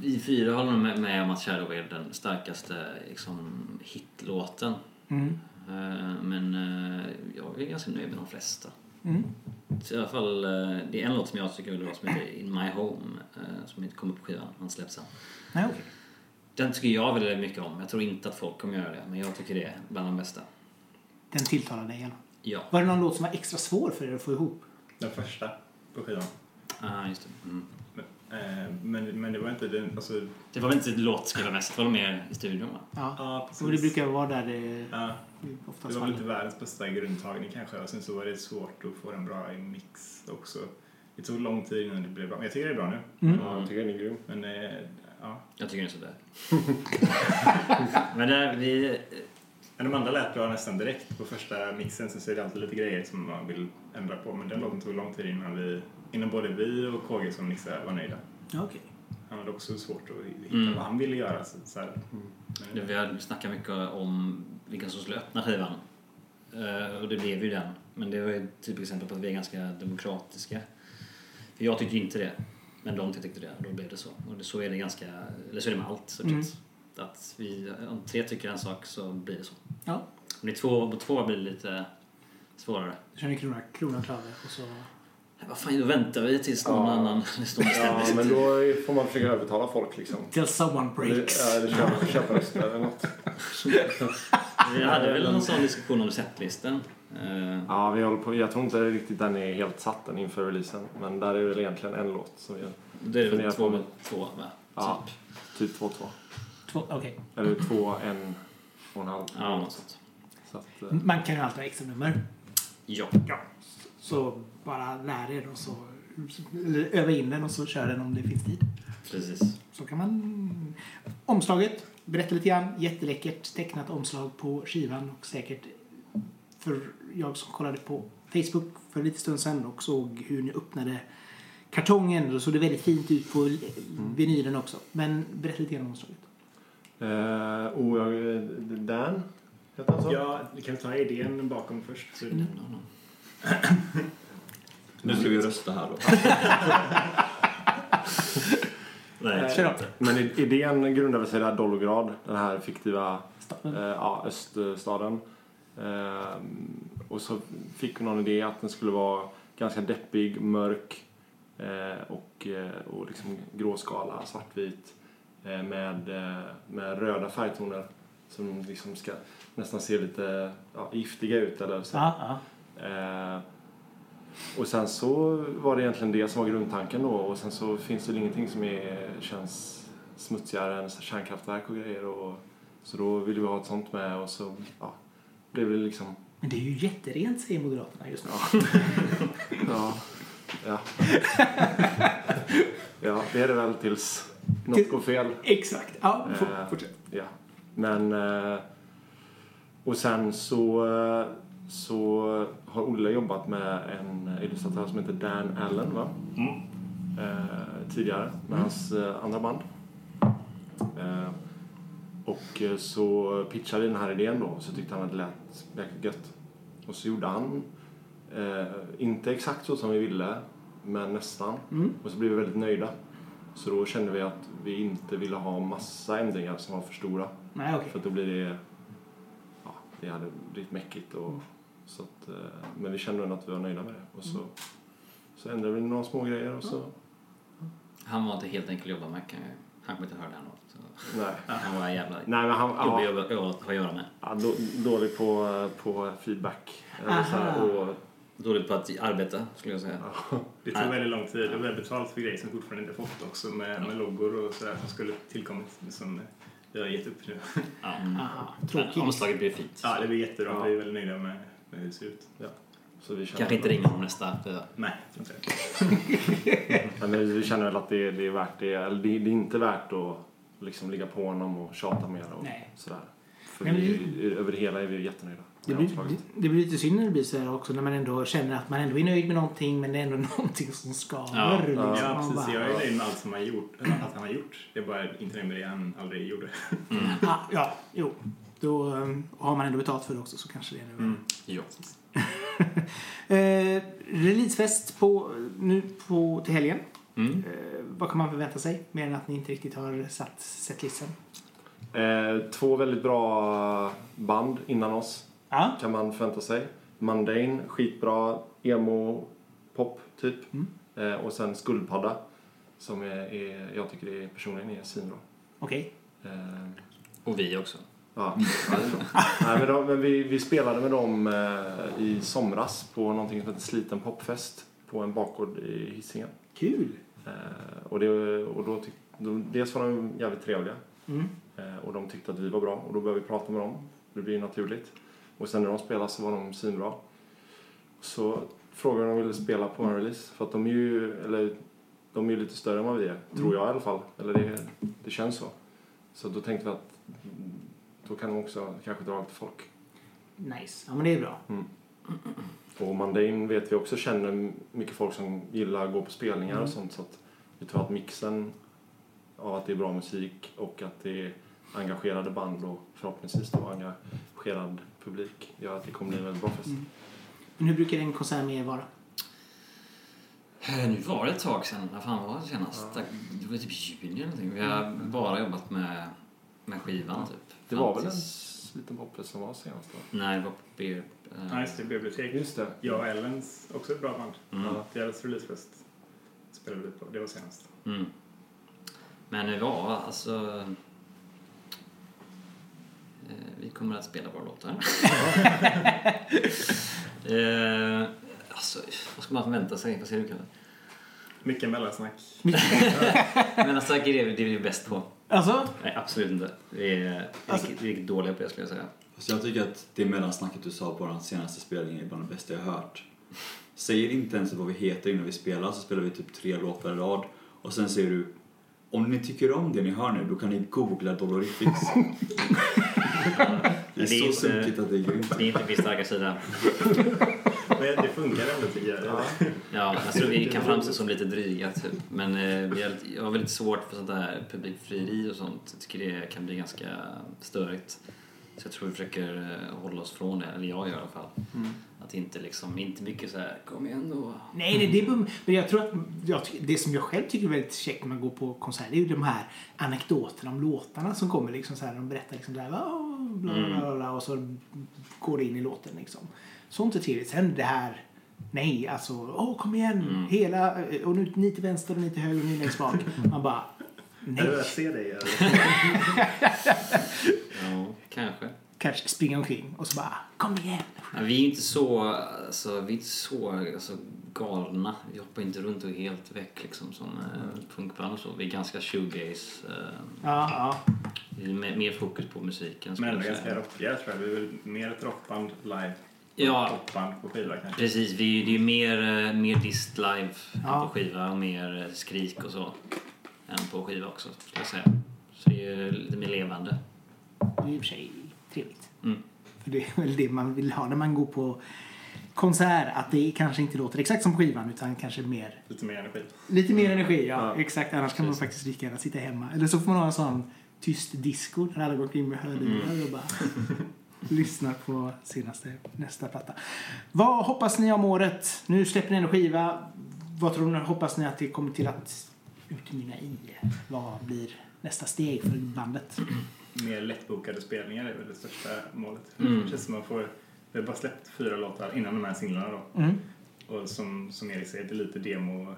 vi fyra håller med, med om att Shadow är den starkaste liksom, hitlåten. Mm. Eh, men eh, jag är ganska nöjd med de flesta. Mm. Så I alla fall, det är en låt som jag tycker är bra som heter In My Home som inte kom upp på skivan, han släpps sen. Nej, okej. Den tycker jag väldigt mycket om. Jag tror inte att folk kommer göra det, men jag tycker det är bland de bästa. Den tilltalar dig igen. Ja. Var det någon låt som var extra svår för er att få ihop? Den första på skivan. Ah, just det. Mm. Men, eh, men, men det var inte den, alltså, Det var väl inte låtskrivarmässigt, det var mer i studion va? Ja. ja precis. Och det brukar vara där det Ja, oftast det var väl inte världens bästa grundtagning kanske och sen så var det svårt att få den bra i mix också. Det tog lång tid innan det blev bra, men jag tycker det är bra nu. Mm. Ja, jag tycker den är grym. Men eh, ja, Jag tycker den är sådär. men där, vi... Men de andra lät bra nästan direkt på första mixen. Sen så är det alltid lite grejer som man vill ändra på. Men den låten tog lång tid innan vi, innan både vi och KG som mixade var nöjda. Okej. Han hade också svårt att hitta Mm. vad han ville göra. Så, så här. Men, Vi har snackat mycket om vilka som skulle öppna skivan. Eh, och det blev ju den. Men det var ju ett typiskt exempel på att vi är ganska demokratiska. För jag tyckte inte det. Men de tyckte det. Och då blev det så. Och så är det ganska... Eller så är det med allt. Så Mm. Att vi, om tre tycker en sak så blir det så. Ja. Om det är två på två blir det lite svårare. Kör ni krona, krona klave och så... Vad fan, då väntar vi tills någon Ja. annan bestämmer Ja, men då får man försöka övertala folk liksom. Till someone breaks. Eller, ja, eller köpa, köpa röster eller något. Vi hade väl någon sån diskussion om setlisten. Eh, Ja, vi håller på. Jag tror inte riktigt den är helt satt den inför releasen. Men där är det väl egentligen en låt som vi Då är det väl två med två, va? Ja. Typ. typ 2-2. Två, okej. Eller två, en och en halv. Ja, något sånt. Så att, eh, Man kan ju alltid ha extra nummer. Ja. Ja. Så bara lär er och så... Eller öva in den och så kör den om det finns tid. Precis. Så kan man... Omslaget, berätta lite grann. Jätteläckert tecknat omslag på skivan och säkert för jag som kollade på Facebook för lite stund sedan och såg hur ni öppnade kartongen så såg det väldigt fint ut på vinylen också. Men berätta lite grann om omslaget. eh, och jag, Dan, heter han så? ja, vi kan ta idén bakom först. Så, honom. Nu ska vi rösta här då. Nej, Kör då. Men i- idén grundade sig där Dolgorad, den här fiktiva Staden. eh, ja, öststaden. Eh, och så fick hon någon idé att den skulle vara ganska deppig, mörk eh, och, eh, och liksom gråskala, svartvit eh, med, eh, med röda färgtoner som liksom ska nästan se lite ja, giftiga ut eller så. Ja, ja. Och sen så var det egentligen det som var grundtanken då och sen så finns det ingenting som är, känns smutsigare än kärnkraftverk och grejer och så då ville vi ha ett sånt med och så ja, blev det liksom Men det är ju jätterent säger Moderaterna just nu. ja, ja. ja, det är det väl tills något går fel. Exakt. Ja, Eh, fortsätt. Ja, men eh, och sen så eh, så har Olle jobbat med en illustratör som heter Dan Allen va? Mm. Eh, tidigare med hans eh, andra band. Eh, och eh, så pitchade vi den här idén då så tyckte han att det lät jäkligt gött. Och så gjorde han eh, inte exakt så som vi ville men nästan. Mm. Och så blev vi väldigt nöjda. Så då kände vi att vi inte ville ha massa ändringar som var för stora. Nej, okej. För då blir det, ja, det hade blivit mäckigt. Och, så att, eh, men vi kände ändå att vi var nöjda med det. Och så, så ändrade vi några små grejer och så, Han var inte helt enkel att jobba med. kan jag- Han kommer inte höra det här något. Nej. Han var jävla Nej men han, jobbig ja, att ha att göra med. ja, då, dålig på, på feedback. Eller så här, Aha. och, Dåligt på att arbeta skulle jag säga. Det tog väldigt lång tid och vi har betalt för grejer som fortfarande inte fått också med, med loggor och sådär som skulle tillkommit som vi har gett upp nu. Ja. Men tråkigt. omslaget blir fint. Ja, det blir jättebra. Ja. Vi är väldigt nöjda med, med hur det ser ut. så vi känner, Kanske inte ringa om nästa. för- Nej, inte men vi känner väl att det, det är värt det. Eller det, det är inte värt att liksom ligga på honom och tjata mer och Nej. sådär. För Men vi, över det hela är vi jättenöjda Det blir, det, det blir lite synd när det blir så här också när man ändå känner att man ändå är nöjd med någonting men det är ändå någonting som skaver. Ja, liksom. Ja, precis. bara, Jag är nöjd med allt som han gjort. Allt han har gjort. Jag är bara inte nöjd med det han aldrig gjorde. ja, ja, jo. Då um, har man ändå betalt för det också så kanske det är nu. Mm. Ja. Eh, releasefest på, nu på, till helgen. Mm. Eh, vad kan man förvänta sig? Mer än att ni inte riktigt har satt setlistan. Eh, två väldigt bra band innan oss Ja. kan man förvänta sig. Mundane, skitbra emo-pop typ. Mm. Eh, och sen Skuldpadda som är, är, jag tycker är, personligen är svinbra. Okej. Eh, Och vi också. Ja. Nej, men de, men vi, vi spelade med dem eh, i somras på någonting som heter Sliten popfest på en bakgård i Hisingen. Kul. Eh, och det, och då tyck, då, dels var de jävligt trevliga Mm. eh, och de tyckte att vi var bra och då började vi prata med dem. Det blir naturligt. Och sen när de spelade så var de svinbra. Så frågade de om de ville spela på en release för att de är ju, eller de är ju lite större än vad vi är, tror jag i alla fall. Eller det, det känns så. Så då tänkte vi att mm, då kan de också kanske dra till folk. Nice. Ja men det är bra. Och Mundane vet vi också känner mycket folk som gillar att gå på spelningar Mm. och sånt. Så att vi tror att mixen av att det är bra musik och att det är engagerade band och förhoppningsvis då engagerad publik gör att det kommer bli en väldigt bra fest. Mm. Men hur brukar en konsert med er vara? Eh, Nu var det ett tag sedan. När fan var det senast? Det var typ juni eller någonting. Vi har bara jobbat med, med skivan typ. Det var väl en liten popfest som var senast då? Nej, det var på B... eh, Ja, just det. Bibliotek. Just det. Jag och Ellens, också ett bra band. Mm. Deras releasefest spelade vi på. Det var senast. Mm. Men det var alltså... Eh, vi kommer att spela våra låtar. eh, alltså, vad ska man förvänta sig? Vad säger du Kalle? Mycket mellansnack. Men det är det vi är bäst på. Alltså? Nej, absolut inte. Vi är Alltså- riktigt, riktigt dåliga på det skulle jag säga. Fast jag tycker att det mellansnacket du sa på den senaste spelningen är bland det bästa jag har hört. Säger inte ens vad vi heter innan vi spelar, så spelar vi typ tre låtar i rad. Och sen säger du, om ni tycker om det ni hör nu, då kan ni googla Dolorifix. det är så inte- sunkigt att det är grymt. Det är inte min starka sida. Men det funkar ändå tycker jag. Ja, jag tror vi kan framstå som lite dryga typ. Men eh, vi har, lite- jag har väldigt svårt för sånt där publikfrieri och sånt. Jag tycker det kan bli ganska störigt. Så jag tror vi försöker eh, hålla oss från det, eller jag i alla fall. Att inte liksom, inte mycket så här, kom igen då. Nej, nej det är. Men jag tror att jag, det som jag själv tycker är väldigt käckt när man går på konsert det är ju de här anekdoterna om låtarna som kommer liksom så här. De berättar liksom där, "Åh, bla, bla, bla, bla, och så går det in i låten liksom. Sånt är trevligt. Sen det här, nej alltså, åh kom igen, hela, och nu ni till vänster och ni till höger och ni längst bak. Man bara, nej. Jag ser dig. Ja, kanske. Kanske springa omkring och så bara, kom igen. Men vi är inte så, alltså, vi är inte så alltså, galna. Vi hoppar inte runt och är helt väck liksom som eh, punkband och så. Vi är ganska shoegaze. Eh, Ja, ja. vi är mer, mer fokus på musiken. Men ändå jag ganska rockiga tror jag. Vi är väl mer ett rockband live. Ja. Popband på skiva kanske. Precis, vi, det är mer, eh, mer dist live Ja. på skiva och mer eh, skrik och så. Än på skiva också, skulle jag säga. Så det är lite mer levande. Det är i och för sig trevligt. Mm. För det är väl det man vill ha när man går på konsert. Att det kanske inte låter exakt som skivan utan kanske mer, Lite mer energi. lite mer energi. Ja, Ja. exakt. Annars kan man Precis. faktiskt lika gärna sitta hemma. Eller så får man ha en sån tyst disco där alla går omkring med hörlurar och bara lyssnar på senaste, nästa platta. Vad hoppas ni om året? Nu släpper ni en skiva. vad tror ni, hoppas ni att det kommer till att utmynna i? Vad blir nästa steg för bandet? Mer lättbokade spelningar är väl det största målet. Mm. Det känns som man får... Vi har bara släppt fyra låtar innan de här singlarna då. Mm. Och som, som Erik säger, det är lite demo eh,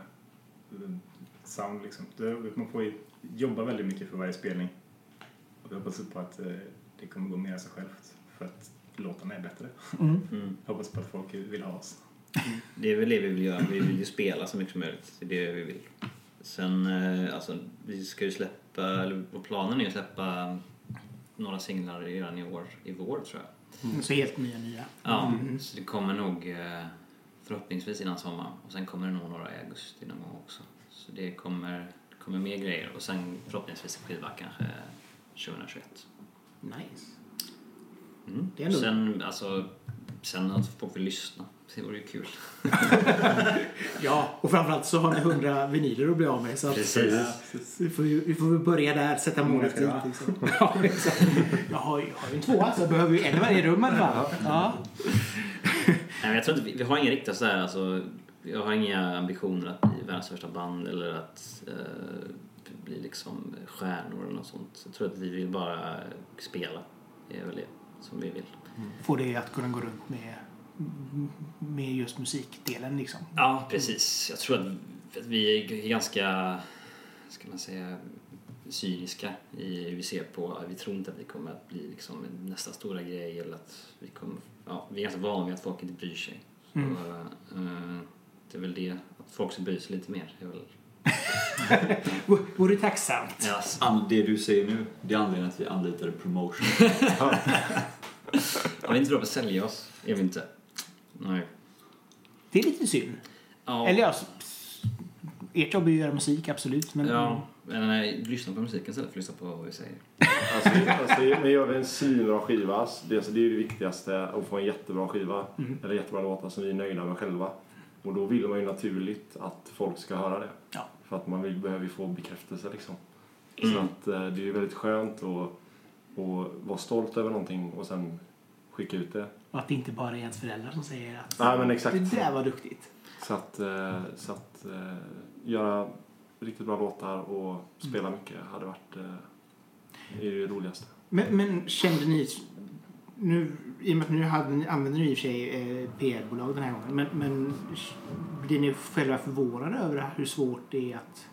sound liksom. Man får ju jobba väldigt mycket för varje spelning. Och vi hoppas på att eh, det kommer gå mer av sig självt. För att låtarna är bättre. Mm. Mm. Hoppas på att folk vill ha oss. Det är väl det vi vill göra. Vi vill ju spela så mycket som möjligt. Det är det vi vill. Sen, eh, alltså, vi ska ju släppa, eller planen är att släppa några singlar redan i år, i vår tror jag. Så helt nya, nya. Ja, Mm. så det kommer nog eh, förhoppningsvis innan sommaren. Och sen kommer det nog några i augusti någon gång också. Så det kommer, det kommer mer grejer och sen förhoppningsvis en skiva kanske 2021. Nice. Mm. Det är ändå- Sen, alltså, sen att folk vill lyssna. Det vore ju kul. Ja, och framförallt så har ni hundra vinyler att bli av med. Så att Precis. vi, får, ju- vi får väl börja där, sätta många målet dit. Liksom. Ja, exakt. Jag har ju, har ju en tvåa så jag behöver ju en i varje rum i alla fall. Ja. Nej, jag tror inte, vi, har inga riktiga så här, alltså, jag har inga ambitioner att bli världens största band eller att eh, bli liksom stjärnor eller något sånt. Jag tror att vi vill bara spela. Det är väl det som vi vill. Få det att kunna gå runt med, med just musikdelen liksom. Ja, precis. Jag tror att vi är ganska, ska man säga, cyniska i hur vi ser på, vi tror inte att vi kommer att bli liksom nästa stora grej eller att vi kommer, ja, vi är ganska vana vid att folk inte bryr sig. Mm. Så, eh, det är väl det, att folk ska bry sig lite mer. Det är väl, Vore tacksamt. ja, An- Det du säger nu, det är anledningen att vi anlitade promotion. ja, vi är inte bra på att sälja oss, är vi inte. Nej. Det är lite synd. Ja, Eller ja, ert jobb är ju att göra musik, absolut. Men ja, men nej, lyssna på musiken istället för att lyssna på vad vi säger. Alltså, alltså, men gör vi en svinbra skiva, så det, så det är ju det viktigaste, att få en jättebra skiva, Mm. eller jättebra låtar som vi är nöjda med själva. Och då vill man ju naturligt att folk ska höra det. Ja. För att man vill, behöver ju få bekräftelse liksom. Så Mm. att eh, det är ju väldigt skönt att, att vara stolt över någonting och sen skicka ut det. Och att det inte bara är ens föräldrar som säger att Nej men exakt. det där var duktigt. Så att, eh, så att eh, göra riktigt bra låtar och spela mycket hade varit eh, är det roligaste. Men, men kände ni, nu, i och med att nu hade, ni- använder ni i och för sig eh, PR-bolag den här gången, men, men blir ni själva förvånade över hur svårt det är att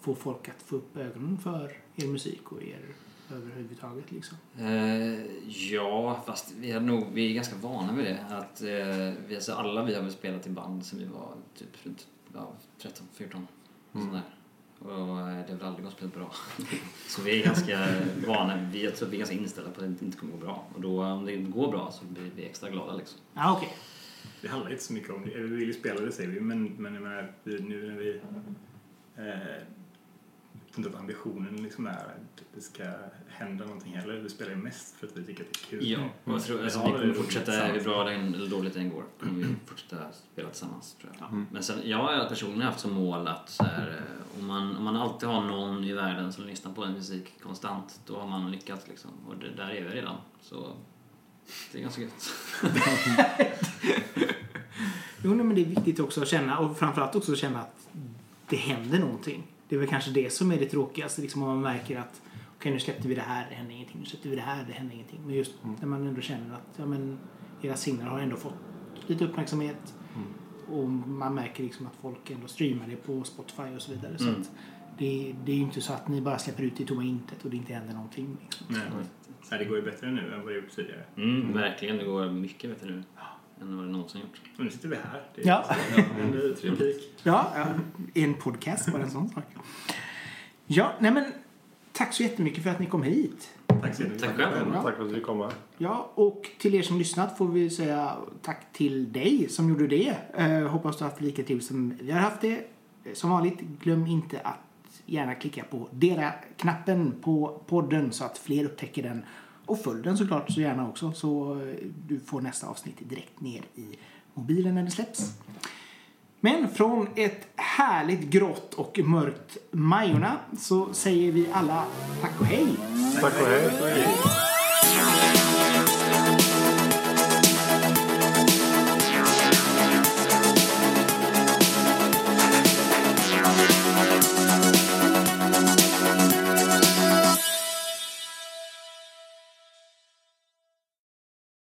få folk att få upp ögonen för er musik och er överhuvudtaget liksom? Eh, ja, fast vi är, nog, vi är ganska vana vid det. Att, eh, vi, alltså alla vi har väl spelat i band sen vi var typ runt ja, 13, 14. Mm. Sådär. Och eh, det har väl aldrig gått speciellt bra. så vi är ganska vana, vi, jag tror vi är ganska inställda på att det inte kommer gå bra. Och då om det går bra så blir vi extra glada liksom. Ja, okej. Det handlar inte så mycket om det. Vi vill ju spela det säger vi, men, men jag menar, nu när vi... Eh, inte att ambitionen liksom är att det ska hända någonting heller. Vi spelar ju mest för att vi tycker att det är kul. Ja, och jag tror alltså, vi kommer fortsätta, hur bra det än, eller dåligt det än går, kommer vi fortsätta spela tillsammans tror jag. Mm. Men sen, jag har personligen haft som mål att så här, eh, om, man, om man alltid har någon i världen som lyssnar på en musik konstant, då har man lyckats liksom. Och det, där är vi redan. Så det är ganska gött. Jo, nej, men det är viktigt också att känna och framförallt också att känna att det händer någonting. Det är väl kanske det som är det tråkigaste, liksom om man märker att okej nu släppte vi det här, det hände ingenting, nu släppte vi det här, det hände ingenting. Men just när man ändå känner att ja, men, era singlar har ändå fått lite uppmärksamhet och man märker liksom att folk ändå streamar det på Spotify och så vidare. Så Mm. att det, det är ju inte så att ni bara släpper ut i tomma intet och det inte händer någonting. Liksom. Nej. Nej, det går ju bättre nu än vad det gjort tidigare. Mm, verkligen, det går mycket bättre nu än vad det någonsin gjort. Och nu sitter vi här. Det är Ja. en replik. Ja, ja, en podcast bara en sån sak. Ja, nej men tack så jättemycket för att ni kom hit. Tack så jättemycket. Tack själv. Ja. Tack för att du fick komma. Ja, och till er som lyssnat får vi säga tack till dig som gjorde det. Eh, hoppas du har haft lika trevligt som vi har haft det. Eh, Som vanligt, glöm inte att gärna klicka på dela-knappen på podden så att fler upptäcker den. Och följ den såklart så gärna också så eh, du får nästa avsnitt direkt ner i mobilen när det släpps. Men från ett härligt grått och mörkt Majorna så säger vi alla tack och hej. Tack och hej.